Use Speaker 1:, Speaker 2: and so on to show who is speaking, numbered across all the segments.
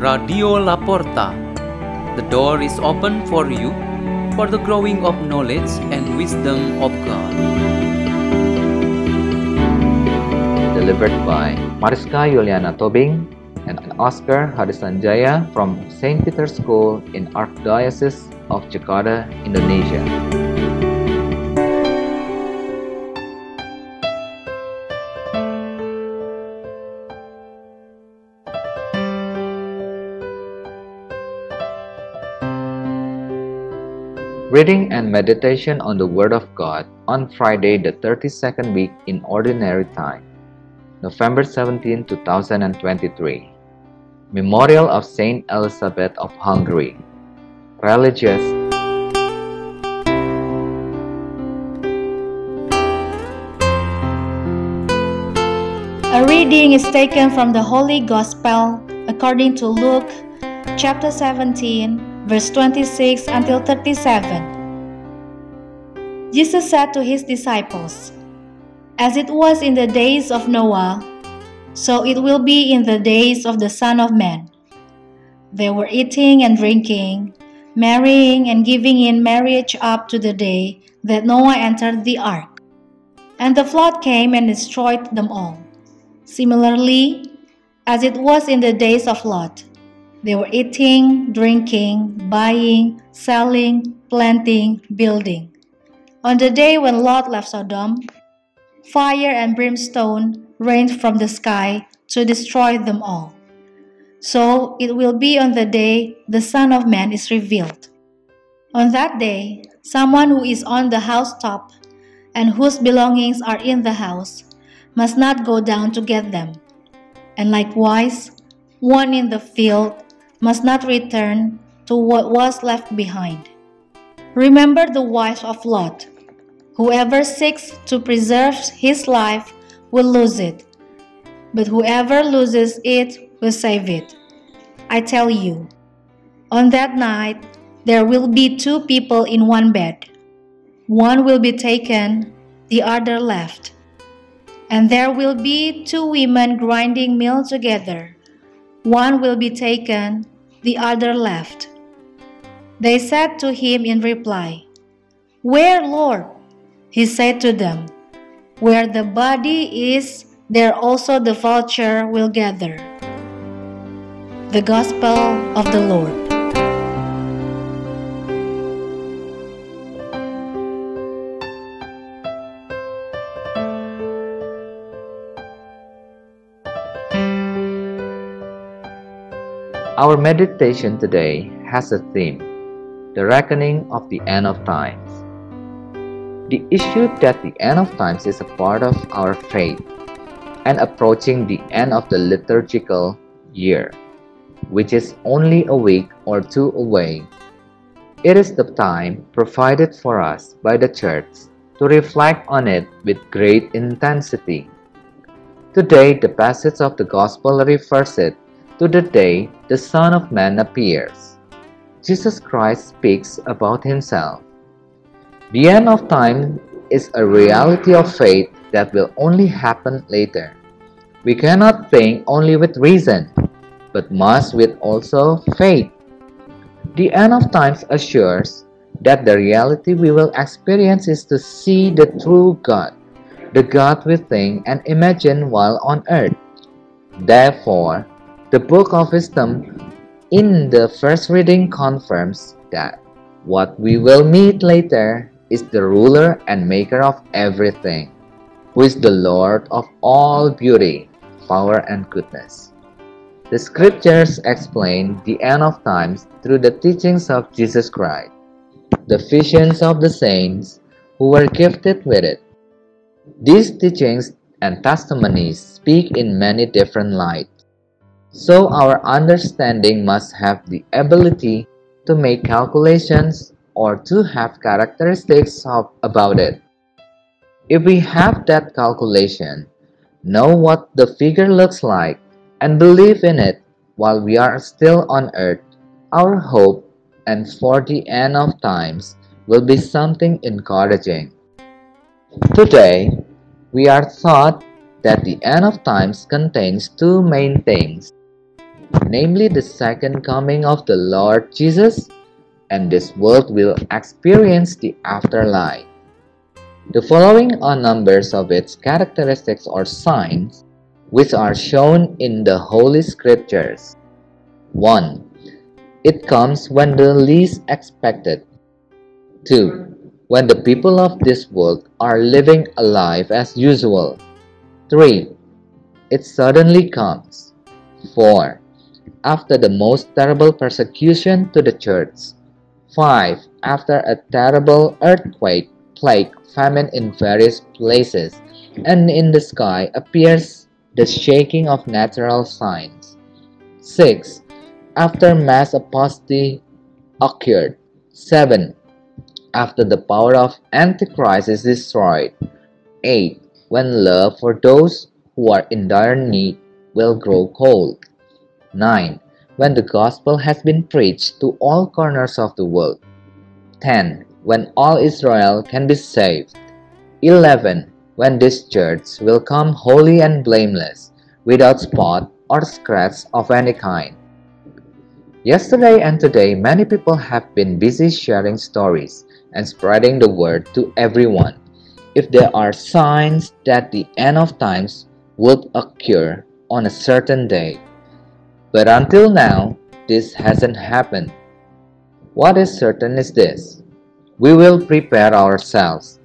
Speaker 1: Radio Laporta. The door is open for you for the growing of knowledge and wisdom of God.
Speaker 2: Delivered by Mariska Yuliana Tobing and Oscar Hadisanjaya from St. Peter's School in Archdiocese of Jakarta, Indonesia. Reading and meditation on the Word of God on Friday, the 32nd week in Ordinary Time, November 17, 2023. Memorial of Saint Elisabeth of Hungary. Religious
Speaker 3: A reading is taken from the Holy Gospel according to Luke chapter 17, verse 26 until 37. Jesus said to his disciples, As it was in the days of Noah, so it will be in the days of the Son of Man. They were eating and drinking, marrying and giving in marriage up to the day that Noah entered the ark. And the flood came and destroyed them all. Similarly, as it was in the days of Lot, they were eating, drinking, buying, selling, planting, building. On the day when Lot left Sodom, fire and brimstone rained from the sky to destroy them all. So it will be on the day the Son of Man is revealed. On that day, someone who is on the housetop and whose belongings are in the house must not go down to get them. And likewise, one in the field must not return to what was left behind. Remember the wife of Lot. Whoever seeks to preserve his life will lose it, but whoever loses it will save it. I tell you, on that night there will be two people in one bed. One will be taken, the other left. And there will be two women grinding meal together. One will be taken, the other left. They said to him in reply, Where, Lord? He said to them, Where the body is, there also the vulture will gather. The Gospel of the Lord.
Speaker 2: Our meditation today has a theme the reckoning of the end of times. The issue that the end of times is a part of our faith and approaching the end of the liturgical year, which is only a week or two away. It is the time provided for us by the Church to reflect on it with great intensity. Today, the passage of the Gospel refers it to the day the Son of Man appears. Jesus Christ speaks about himself. The end of time is a reality of faith that will only happen later. We cannot think only with reason, but must with also faith. The end of times assures that the reality we will experience is to see the true God, the God we think and imagine while on earth. Therefore, the Book of Wisdom in the first reading confirms that what we will meet later is the ruler and maker of everything, who is the Lord of all beauty, power, and goodness. The scriptures explain the end of times through the teachings of Jesus Christ, the visions of the saints who were gifted with it. These teachings and testimonies speak in many different lights so our understanding must have the ability to make calculations or to have characteristics of, about it. If we have that calculation, know what the figure looks like, and believe in it while we are still on earth, our hope and for the end of times will be something encouraging. Today, we are taught that the end of times contains two main things namely the second coming of the Lord Jesus, and this world will experience the afterlife. The following are numbers of its characteristics or signs, which are shown in the Holy Scriptures. 1. It comes when the least expected. 2. When the people of this world are living a life as usual. 3. It suddenly comes. 4. After the most terrible persecution to the church. 5. After a terrible earthquake, plague, famine in various places, and in the sky appears the shaking of natural signs. 6. After mass apostasy occurred. 7. After the power of Antichrist is destroyed. 8. When love for those who are in dire need will grow cold. 9. When the gospel has been preached to all corners of the world. 10. When all Israel can be saved. 11. When this church will come holy and blameless, without spot or scratch of any kind. Yesterday and today, many people have been busy sharing stories and spreading the word to everyone. If there are signs that the end of times would occur on a certain day. But until now, this hasn't happened. What is certain is this we will prepare ourselves,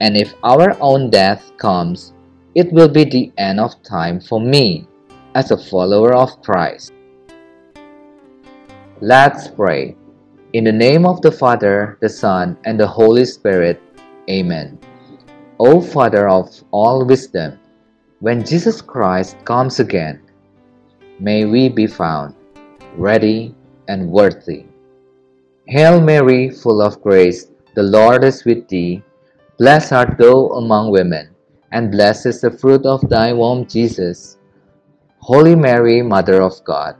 Speaker 2: and if our own death comes, it will be the end of time for me as a follower of Christ. Let's pray. In the name of the Father, the Son, and the Holy Spirit. Amen. O Father of all wisdom, when Jesus Christ comes again, may we be found ready and worthy. Hail Mary, full of grace, the Lord is with thee. Blessed art thou among women, and blessed is the fruit of thy womb, Jesus. Holy Mary, Mother of God,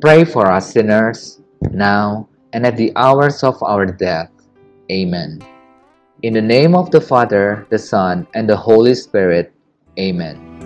Speaker 2: Pray for us sinners, now and at the hours of our death. Amen. In the name of the Father, the Son, and the Holy Spirit. Amen.